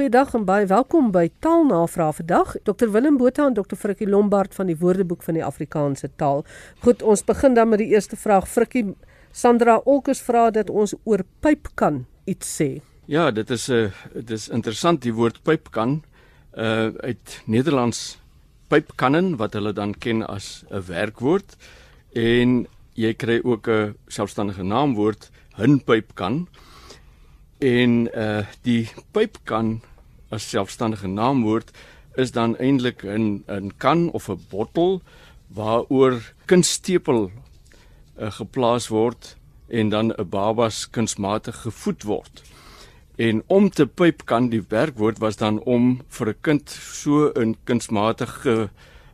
Goeiedag en baie welkom by Taalnavraag vandag. Dr Willem Botha en Dr Frikkie Lombard van die Woordeboek van die Afrikaanse taal. Goed, ons begin dan met die eerste vraag. Frikkie Sandra Olkers vra dat ons oor pyp kan iets sê. Ja, dit is 'n uh, dit is interessant die woord pyp kan uh uit Nederlands pypkannen wat hulle dan ken as 'n werkwoord en jy kry ook 'n selfstandige naamwoord hunpypkan en uh die pypkan as selfstandige naamwoord is dan eintlik 'n 'n kan of 'n bottel waaroor kunststepel uh, geplaas word en dan 'n babas kunsmatig gevoed word. En om te pyp kan die werkwoord was dan om vir 'n kind so 'n kunsmatige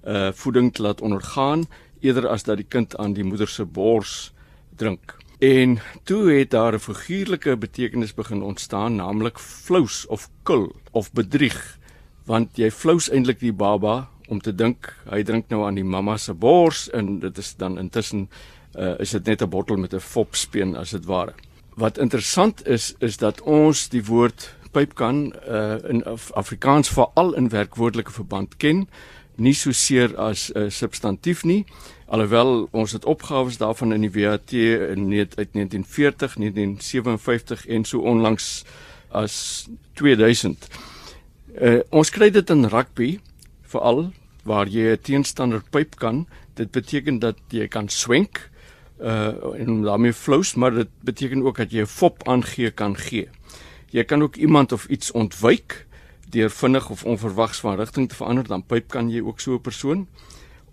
uh voeding te laat ondergaan eerder as dat die kind aan die moeder se bors drink. En toe het daar 'n figuurlike betekenis begin ontstaan, naamlik flous of kul of bedrieg, want jy flous eintlik die baba om te dink hy drink nou aan die mamma se bors en dit is dan intussen uh, is dit net 'n bottel met 'n fopspeen as dit ware. Wat interessant is is dat ons die woord pypkan uh, in Af Afrikaans veral in werkwoordelike verband ken, nie so seer as 'n uh, substantief nie. Alhoewel ons het opgawes daarvan in die WAT net uit 1940, 1957 en so onlangs as 2000. Uh, ons kry dit in rugby veral waar jy 'n teenstander pyp kan. Dit beteken dat jy kan swenk uh en daarmee flous, maar dit beteken ook dat jy 'n fop aangee kan gee. Jy kan ook iemand of iets ontwyk deur vinnig of onverwags van rigting te verander, dan pyp kan jy ook so 'n persoon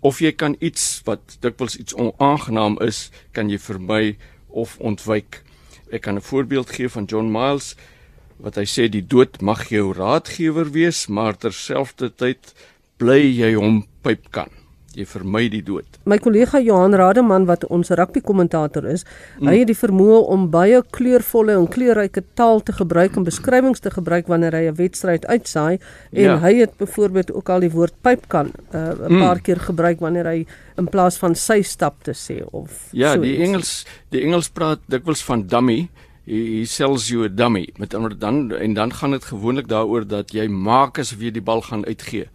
of jy kan iets wat dikwels iets onaangenaam is, kan jy vermy of ontwyk. Ek kan 'n voorbeeld gee van John Miles wat hy sê die dood mag jou raadgewer wees, maar terselfdertyd bly jy hom pyp kan jy vermy die dood. My kollega Johan Rademan wat ons rugby kommentator is, mm. hy het die vermoë om baie kleurvolle en kleurryke taal te gebruik en beskrywings te gebruik wanneer hy 'n wedstryd uitsaai en ja. hy het byvoorbeeld ook al die woord pyp kan uh, 'n mm. paar keer gebruik wanneer hy in plaas van sy stap te sê of Ja, so die iets. Engels die Engels praat dikwels van dummy Hy sells you a dummy met ander dan en dan gaan dit gewoonlik daaroor dat jy maak asof jy die bal gaan uitgee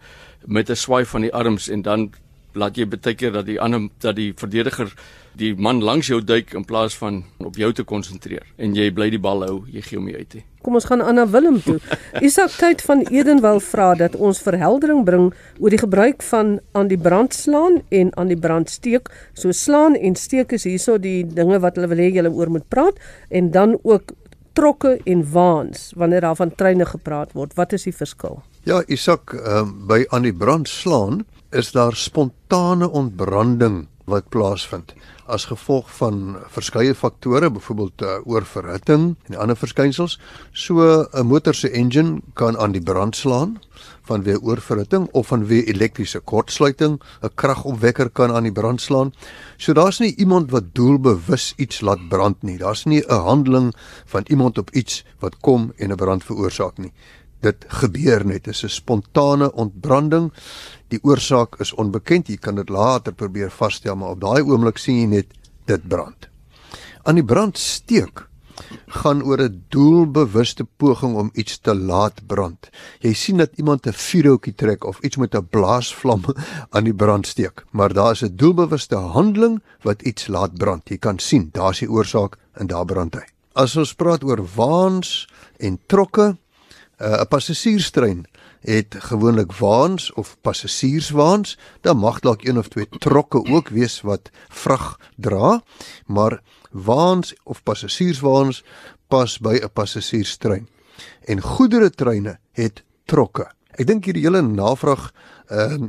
met 'n swaai van die arms en dan laat jy baie keer dat die ander dat die verdediger die man langs jou duik in plaas van op jou te konsentreer en jy bly die bal hou, jy gee hom nie uit nie. Kom ons gaan aan na Willem toe. Isak tyd van Edenwil vra dat ons verheldering bring oor die gebruik van aan die brand slaan en aan die brand steek. So slaan en steek is hierso die dinge wat hulle wil hê julle oor moet praat en dan ook trokke en waans wanneer daar van treine gepraat word. Wat is die verskil? Ja, Isak, um, by aan die brand slaan is daar spontane ontbranding wat plaasvind as gevolg van verskeie faktore, byvoorbeeld uh, oorverhitting en ander verskynsels. So 'n motor se engine kan aan die brand slaan vanweë oorverhitting of vanweë elektriese kortsluiting, 'n kragopwekker kan aan die brand slaan. So daar's nie iemand wat doelbewus iets laat brand nie. Daar's nie 'n handeling van iemand op iets wat kom en 'n brand veroorsaak nie dit gebeur net is 'n spontane ontbranding. Die oorsaak is onbekend. Jy kan dit later probeer vasstel, maar op daai oomblik sien jy net dit brand. Aan die brand steek gaan oor 'n doelbewuste poging om iets te laat brand. Jy sien dat iemand 'n vuurhoutjie trek of iets met 'n blaasvlam aan die brand steek, maar daar is 'n doelbewuste handeling wat iets laat brand. Jy kan sien, daar's die oorsaak en daar brand hy. As ons praat oor waans en trokke, uh, 'n passasierstrein het gewoonlik waans of passasierswaans, dan mag dalk een of twee trokke ook wees wat vrag dra, maar waans of passasierswaans pas by 'n passasierstrein. En goederetreine het trokke. Ek dink hierdie hele navraag ehm uh,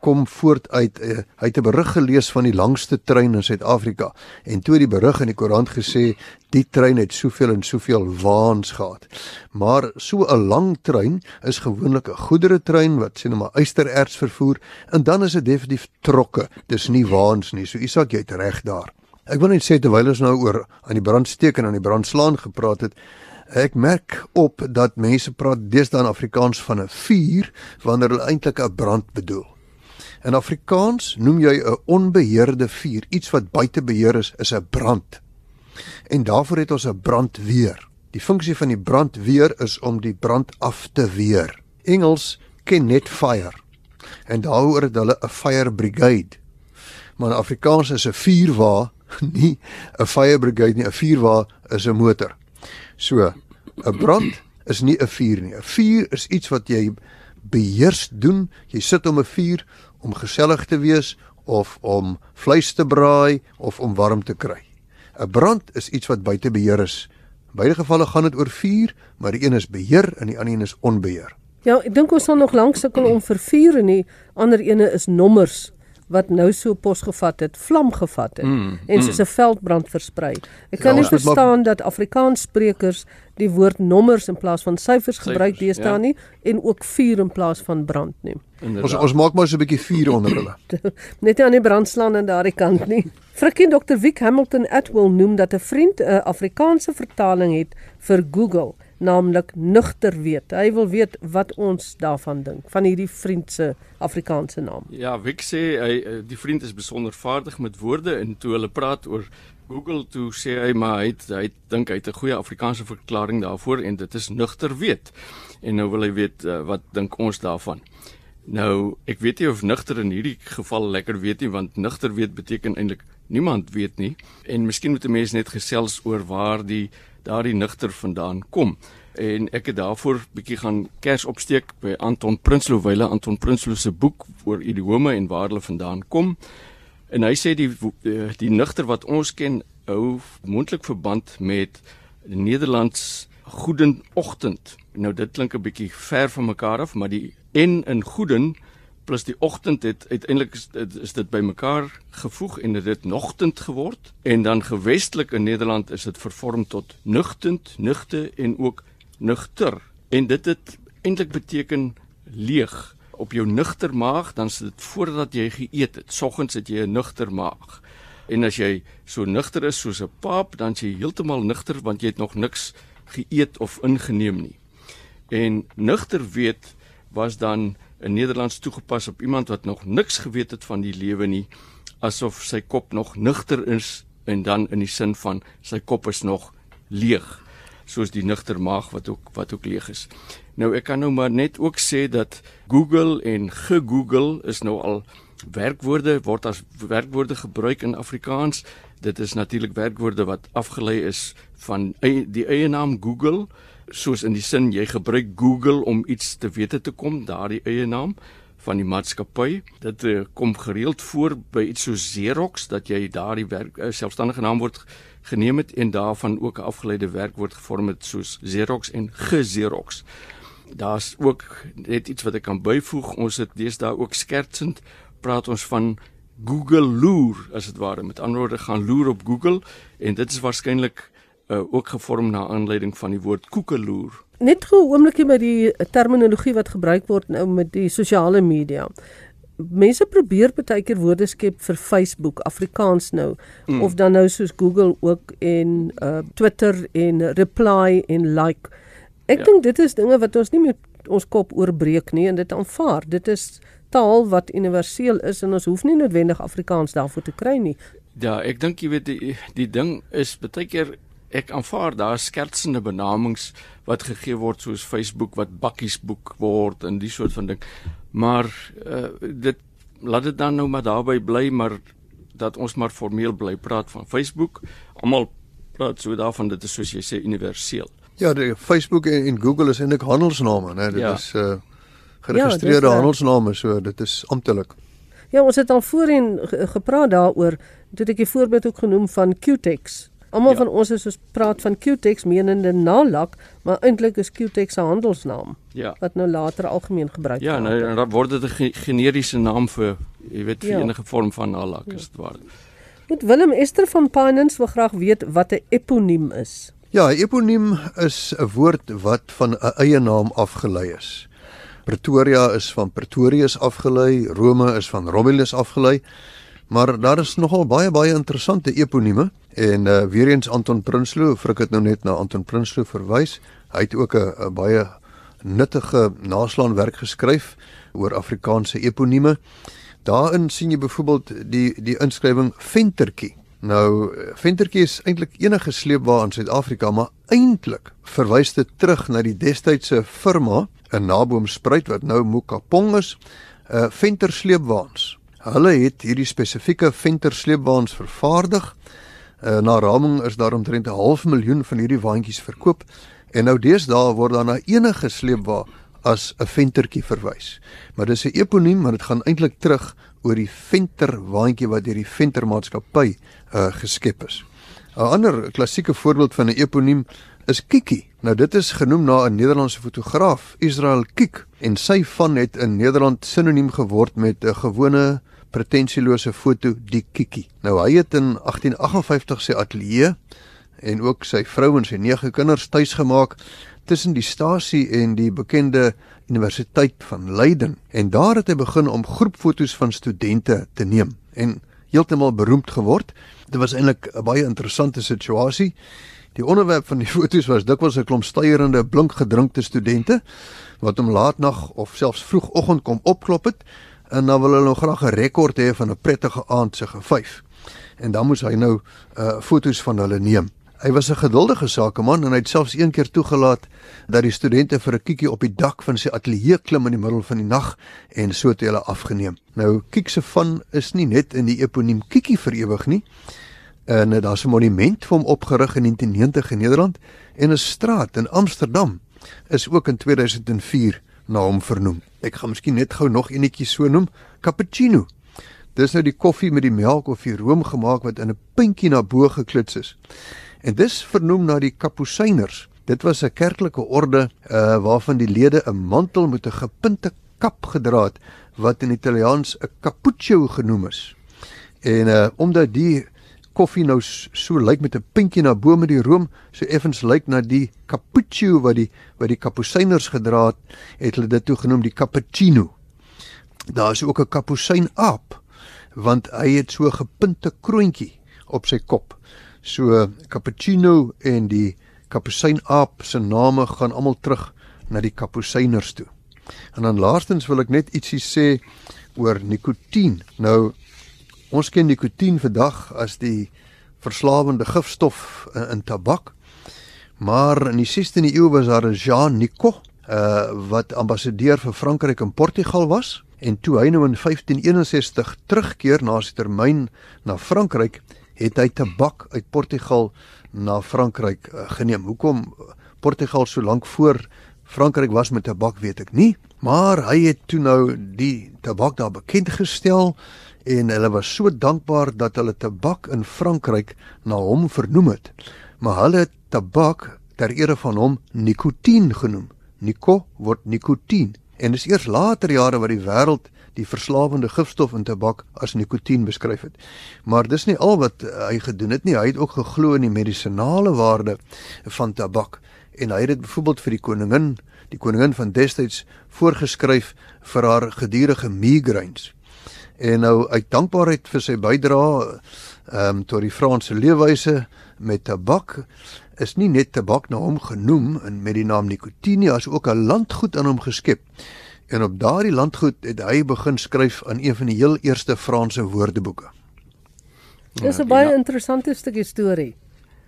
kom voort uit uh, hy het 'n berig gelees van die langste trein in Suid-Afrika en toe die berig in die koerant gesê die trein het soveel en soveel waans gehad. Maar so 'n lang trein is gewoonlik 'n goederetrein wat sê nou maar ystererts vervoer en dan is dit definitief trokke. Dis nie waans nie. So Isak jy het reg daar. Ek wil net sê terwyl ons nou oor aan die brandsteek en aan die brandslaan gepraat het, ek merk op dat mense praat deesdae in Afrikaans van 'n vuur wanneer hulle eintlik 'n brand bedoel. In Afrikaans noem jy 'n onbeheerde vuur, iets wat buite beheer is, is 'n brand. En daarvoor het ons 'n brandweer. Die funksie van die brandweer is om die brand af te weer. Engels ken net fire. En daaroor het hulle 'n fire brigade. Maar in Afrikaans is 'n vuurwa nie 'n fire brigade nie, 'n vuurwa is 'n motor. So, 'n brand is nie 'n vuur nie. 'n Vuur is iets wat jy beheers doen. Jy sit om 'n vuur om gesellig te wees of om vleis te braai of om warm te kry. 'n Brand is iets wat buite beheer is. In beide gevalle gaan dit oor vuur, maar die een is beheer en die ander een is onbeheer. Ja, ek dink ons sal nog lank sukkel om vir vuur en die ander ene is nommers wat nou so pos gevat het, vlam gevat het mm, en soos 'n mm. veldbrand versprei. Ek kan ja, nie verstaan dat Afrikaans sprekers die woord nommers in plaas van syfers gebruik deesdae ja. nie en ook vuur in plaas van brand nie. Ons ons maak maar so 'n bietjie vuur onder hulle. Net aan die brandslaan aan daardie kant nie. Frikkie Dr. Wick Hamilton Atwell noem dat 'n vriend 'n Afrikaanse vertaling het vir Google naamlik nugter weet. Hy wil weet wat ons daarvan dink van hierdie vriend se Afrikaanse naam. Ja, Wick sê hy eh, die vriend is besonder vaardig met woorde en toe hulle praat oor Google toe sê hy maar hy het, hy dink hy het 'n goeie Afrikaanse verklaring daarvoor en dit is nugter weet. En nou wil hy weet uh, wat dink ons daarvan. Nou, ek weet nie of nugter in hierdie geval lekker weet nie want nugter weet beteken eintlik niemand weet nie en miskien moet 'n mens net gesels oor waar die daardie nugter vandaan kom. En ek het daarvoor bietjie gaan kers opsteek by Anton Prinsloo wyle Anton Prinsloo se boek oor idiome en waar hulle vandaan kom. En hy sê die die nugter wat ons ken hou moontlik verband met Nederlands goedenoggend. Nou dit klink 'n bietjie ver van mekaar af, maar die en in goeden plus die oggend het uiteindelik is, is dit bymekaar gevoeg en dit nogtend geword. En dan gewestelik in Nederland is dit vervorm tot nugtend, nugte en ook nugter en dit het eintlik beteken leeg. Op jou nugter maag dan is dit voordat jy geëet het. Soggens het jy 'n nugter maag. En as jy so nugter is soos 'n paap dan jy heeltemal nugter want jy het nog niks geëet of ingeneem nie. En nugter weet was dan in Nederlands toegepas op iemand wat nog niks geweet het van die lewe nie asof sy kop nog nugter is en dan in die sin van sy kop is nog leeg soos die nugter maag wat ook wat ook leeg is. Nou ek kan nou maar net ook sê dat Google en gegoogel is nou al werkwoorde word as werkwoorde gebruik in Afrikaans. Dit is natuurlik werkwoorde wat afgelei is van die eie naam Google soos in die sin jy gebruik Google om iets te wete te kom, daardie eie naam van die maatskappy. Dit uh, kom gereeld voor by iets soos Xerox dat jy daardie werk uh, selfstandige naam word geneem het en daarvan ook 'n afgeleide werkwoord gevorm het soos Xerox en ge-Xerox. Daar's ook net iets wat ek kan byvoeg. Ons het deesdae ook skertsend praat ons van Google loer as dit ware. Met ander woorde gaan loer op Google en dit is waarskynlik uh, ook gevorm na aanleiding van die woord koekeloer. Net gou 'n oombliekie met die terminologie wat gebruik word nou met die sosiale media. Mense probeer baie keer woorde skep vir Facebook Afrikaans nou mm. of dan nou soos Google ook en uh, Twitter en reply en like. Ek ja. dink dit is dinge wat ons nie met ons kop oorbreek nie en dit aanvaar. Dit is taal wat universeel is en ons hoef nie noodwendig Afrikaans daarvoor te kry nie. Ja, ek dink jy weet die, die ding is baie keer ek aanvaar daar skertsende benamings wat gegee word soos Facebook wat bakkiesboek word en die soort van ding. Maar uh, dit laat dit dan nou maar daarby bly maar dat ons maar formeel bly praat van Facebook. Almal praat so daarvan dit is soos jy sê universeel. Ja, die Facebook en, en Google is eintlik handelsname, né? Dit ja. is uh geregistreerde ja, handelsname, so dit is amptelik. Ja, ons het al voorheen gepraat daaroor. Toe ek 'n voorbeeld ook genoem van Qtex Almal ja. van ons is soos praat van Qtex menende nalak, maar eintlik is Qtex 'n handelsnaam. Ja. Wat nou later algemeen gebruik word. Ja, nou en dan word dit 'n generiese naam vir jy weet vir ja. enige vorm van nalak ja. is dit waar. Met Willem Ester van Pinens wil graag weet wat 'n eponiem is. Ja, 'n eponiem is 'n woord wat van 'n eie naam afgelei is. Pretoria is van Pretorius afgelei, Rome is van Romulus afgelei. Maar daar is nogal baie baie interessante eponieme en uh, weer eens Anton Prinsloo, vir ek het nou net na Anton Prinsloo verwys. Hy het ook 'n baie nuttige naslaanwerk geskryf oor Afrikaanse eponieme. Daarin sien jy byvoorbeeld die die inskrywing ventertjie. Nou ventertjie is eintlik enige sleepwa in Suid-Afrika, maar eintlik verwys dit terug na die destydse firma in Naboomspruit wat nou Mokapong is, 'n uh, venter sleepwaans. Hulle het hierdie spesifieke venter sleepwaans vervaardig. Uh, na raming is daar omtrent 'n half miljoen van hierdie waantjies verkoop en nou deesdae word daar na enige sleepwa as 'n ventertjie verwys. Maar dis 'n eponiem, maar dit gaan eintlik terug oor die venter waantjie wat deur die ventermaatskappy uh, geskep is. 'n Ander klassieke voorbeeld van 'n eponiem is Kiki. Nou dit is genoem na 'n Nederlandse fotograaf, Israel Kik, en sy van het in Nederland sinoniem geword met 'n gewone pretensielose foto die Kiki. Nou hy het in 1858 sy ateljee en ook sy vrou en sy nege kinders tuisgemaak tussen die stasie en die bekende Universiteit van Leiden en daar het hy begin om groepfoto's van studente te neem en heeltemal beroemd geword. Dit was eintlik 'n baie interessante situasie. Die onderwerp van die foto's was dikwels 'n klomp stuyerende, blink gedrinkte studente wat om laatnag of selfs vroegoggend kom opklop het en dan wil hulle nog graag 'n rekord hê van 'n prettige aand se gevyf. En dan moes hy nou uh foto's van hulle neem. Hy was 'n geduldige sakeman en hy het selfs een keer toegelaat dat die studente vir 'n kiekie op die dak van sy ateljee klim in die middel van die nag en so het hulle afgeneem. Nou Kiek se van is nie net in die eponiem Kiekie vir ewig nie. En uh, daar's 'n monument vir hom opgerig in 1990 in Nederland en 'n straat in Amsterdam is ook in 2004 na hom vernoem. Ek gaan miskien net gou nog enetjie so noem, cappuccino. Dis nou die koffie met die melk of die room gemaak wat in 'n puntjie na bo geklits is. En dis vernoem na die kapusiners. Dit was 'n kerklike orde uh waarvan die lede 'n mantel met 'n gepunte kap gedra het wat in Italiaans 'n cappuccio genoem is. En uh omdat die koffie nou so lyk met 'n puntjie na bo met die room, so effens lyk na die cappuccino wat die wat die kapusiners gedra het, het hulle dit toe genoem die cappuccino. Daar is ook 'n kapusin aap want hy het so 'n gepunte kroontjie op sy kop. So cappuccino en die kapusin aap se name gaan almal terug na die kapusiners toe. En dan laastens wil ek net ietsie sê oor nikotien. Nou Ons ken nikotien vandag as die verslawende gifstof in, in tabak. Maar in die 16de eeu was daar 'n Jean Nicot, uh wat ambassadeur vir Frankryk en Portugal was en toe hy nou in 1561 terugkeer na sy termyn na Frankryk, het hy tabak uit Portugal na Frankryk uh, geneem. Hoekom Portugal so lank voor Frankryk was met tabak, weet ek nie, maar hy het toe nou die tabak daar bekend gestel en hulle was so dankbaar dat hulle tabak in Frankryk na hom vernoem het. Maar hulle het tabak ter ere van hom nikotien genoem. Nico word nikotien. En dis eers later jare wat die wêreld die verslawende gifstof in tabak as nikotien beskryf het. Maar dis nie al wat hy gedoen het nie. Hy het ook geglo in die medisinale waarde van tabak en hy het dit byvoorbeeld vir die koningin, die koningin van destyds voorgeskryf vir haar gedurende migraines en nou uit dankbaarheid vir sy bydrae ehm um, tot die Franse leefwyse met tabak is nie net tabak na hom genoem en met die naam nikotine as ook 'n landgoed aan hom geskep. En op daardie landgoed het hy begin skryf aan een van die heel eerste Franse woordeboeke. Dis 'n ja, baie interessante stukkie storie.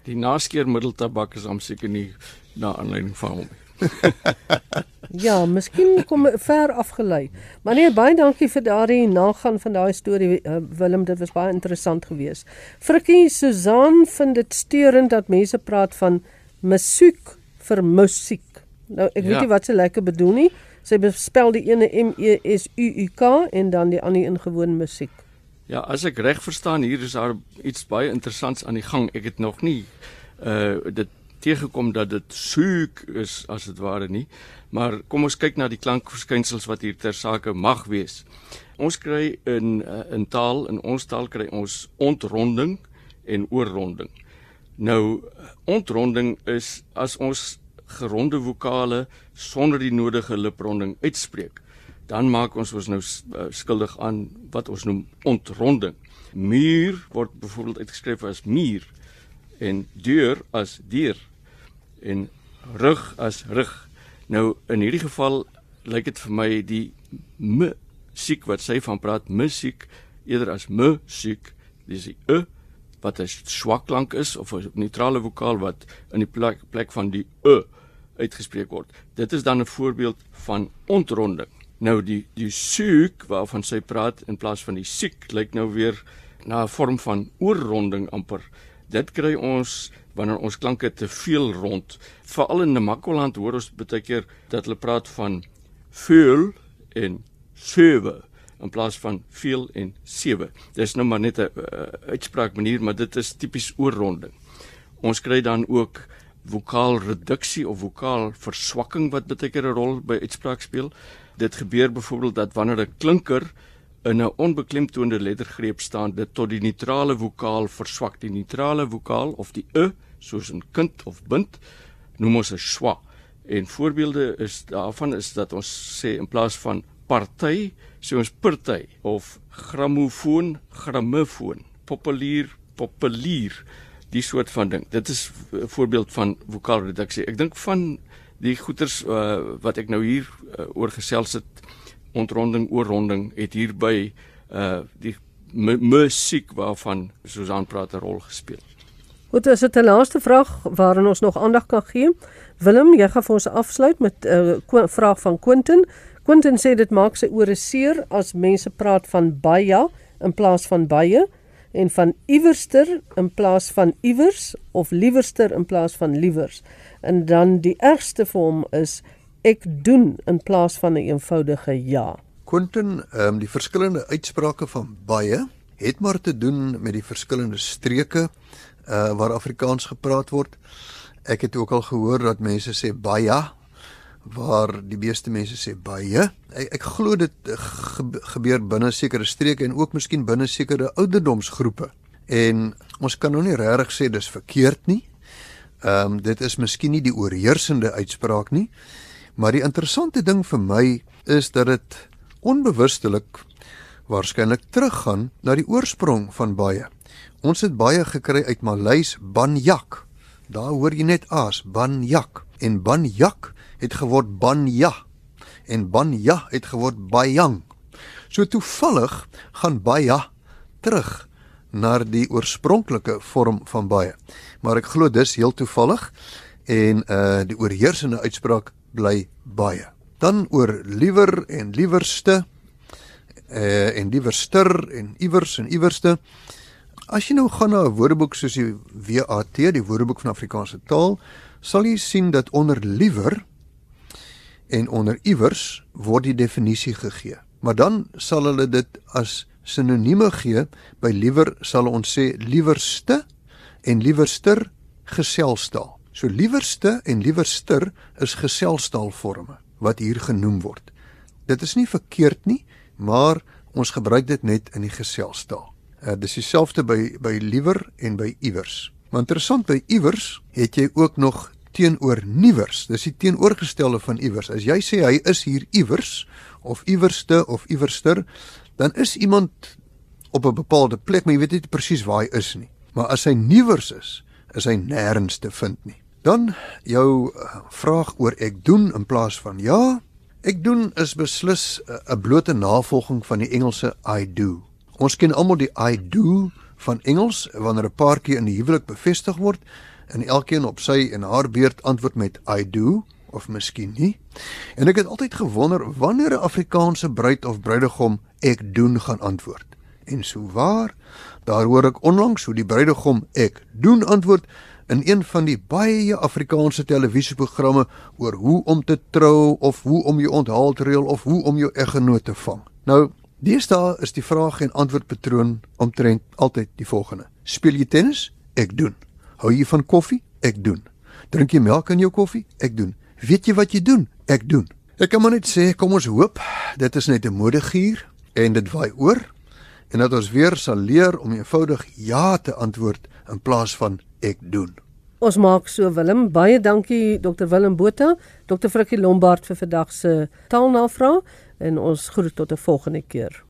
Die naskeermiddel tabak is am seker nie na aanleiding van hom nie. ja, miskien kom ver afgelei. Maar nee, baie dankie vir daardie nagaan van daai storie uh, Willem, dit was baie interessant geweest. Frikkie Susan vind dit steurend dat mense praat van musiek vir musiek. Nou ek ja. weet nie wat se lekker bedoel nie. Sy bespel die ene M E S U U K en dan die ander in gewoon musiek. Ja, as ek reg verstaan, hier is daar iets baie interessants aan die gang. Ek het nog nie uh dit teëgekom dat dit soek is as dit ware nie. Maar kom ons kyk na die klankverskynsels wat hier ter sake mag wees. Ons kry in eh, in taal in ons taal kry ons ontronding en oorronding. Nou ontronding is as ons geronde vokale sonder die nodige lipronding uitspreek, dan maak ons ons nou eh, skuldig aan wat ons noem ontronding. Muur word byvoorbeeld uitgeskryf as muur en deur as deur en rug as rug. Nou in hierdie geval lyk dit vir my die musiek wat sy van praat, musiek eerder as musiek, dis die e wat 'n swak klank is of 'n neutrale vokaal wat in die plek, plek van die e uitgespreek word. Dit is dan 'n voorbeeld van ontronding. Nou die die suik waarvan sy praat in plaas van die siek lyk nou weer na 'n vorm van oorronding amper. Dit kry ons wanneer ons klanke te veel rond. Veral in Namakoland hoor ons baie keer dat hulle praat van veel en sewe in plaas van veel en sewe. Dis nou maar net 'n uh, uitspraak manier, maar dit is tipies oorronding. Ons kry dan ook vokaalreduksie of vokaalverswakking wat baie keer 'n rol by uitspraak speel. Dit gebeur byvoorbeeld dat wanneer 'n klinker in 'n onbeklemtoonde lettergreep staan, dit tot die neutrale vokaal verswak. Die neutrale vokaal of die e, soos 'n kind of bind, noem ons 'n schwa. En voorbeelde is daarvan is dat ons sê in plaas van party, sê ons party of grammofoon, grammofoon, populier, populier die soort van ding. Dit is 'n voorbeeld van vokaalreduksie. Ek dink van die goeters uh, wat ek nou hier uh, oor gesels het ontronding oorronding het hierby uh die musiek waarvan Susan praat 'n rol gespeel. Goed, as dit 'n laaste vraag waarin ons nog aandag kan gee. Willem, jy gaan vir ons afsluit met 'n uh, vraag van Quentin. Quentin sê dit maak sy ore seer as mense praat van baie in plaas van baie en van iewerster in plaas van iewers of liewerster in plaas van liewers. En dan die ergste vir hom is ek doen in plaas van 'n een eenvoudige ja. Quentin, ehm um, die verskillende uitsprake van baie het maar te doen met die verskillende streke uh waar Afrikaans gepraat word. Ek het ook al gehoor dat mense sê baie waar die meeste mense sê baie. Ek, ek glo dit gebeur binne sekere streke en ook miskien binne sekere ouderdomsgroepe. En ons kan nou nie regtig sê dis verkeerd nie. Ehm um, dit is miskien nie die oorheersende uitspraak nie. Maar die interessante ding vir my is dat dit onbewustelik waarskynlik teruggaan na die oorsprong van baie. Ons het baie gekry uit Maleis banyak. Daar hoor jy net as banyak en banyak het geword banya en banya het geword bayang. So toevallig gaan baie terug na die oorspronklike vorm van baie. Maar ek glo dis heel toevallig en uh die oorheersende uitspraak bly baie. Dan oor liewer en liewerste uh en liewerster en iewers en iewerste. As jy nou gaan na 'n woordeboek soos die WAT, die Woordeboek van Afrikaanse Taal, sal jy sien dat onder liewer en onder iewers word die definisie gegee. Maar dan sal hulle dit as sinonieme gee. By liewer sal ons sê liewerste en liewerster geselstaal. So liewerste en liewerster is geselstaalforme wat hier genoem word. Dit is nie verkeerd nie, maar ons gebruik dit net in die geselstaal. Uh, dis dieselfde by by liewer en by iewers. Maar interessant by iewers het jy ook nog teenoor niewers. Dis die teenoorgestelde van iewers. As jy sê hy is hier iewers of iewerste of iewerster, dan is iemand op 'n bepaalde plek, maar jy weet nie presies waar hy is nie. Maar as hy niewers is, is hy nêrens te vind nie. Dan jou eh, vraag oor ek doen in plaas van ja. Ek doen is beslis eh, 'n blote navolging van die Engelse I do. Ons ken almal die I do van Engels wanneer 'n paartjie in die huwelik bevestig word en elkeen op sy en haar beurt antwoord met I do of miskien nie. En ek het altyd gewonder wanneer 'n Afrikaanse bruid of bruidegom ek doen gaan antwoord. En sou waar, daar hoor ek onlangs hoe die bruidegom ek doen antwoord in een van die baie Afrikaanse televisieprogramme oor hoe om te trou of hoe om jou onthaal te reël of hoe om jou eggenoot te vang. Nou, deesdae is die vraag en antwoord patroon omtrent altyd die volgende. Speel jy tennis? Ek doen. Hou jy van koffie? Ek doen. Drink jy melk in jou koffie? Ek doen. Weet jy wat jy doen? Ek doen. Ek kan maar net sê, kom ons hoop dit is net 'n modegier en dit waai oor en dat ons weer sal leer om eenvoudig ja te antwoord in plaas van ek doen. Ons maak so Willem, baie dankie Dr Willem Botha, Dr Frikkie Lombard vir vandag se taalnavraag en ons groet tot 'n volgende keer.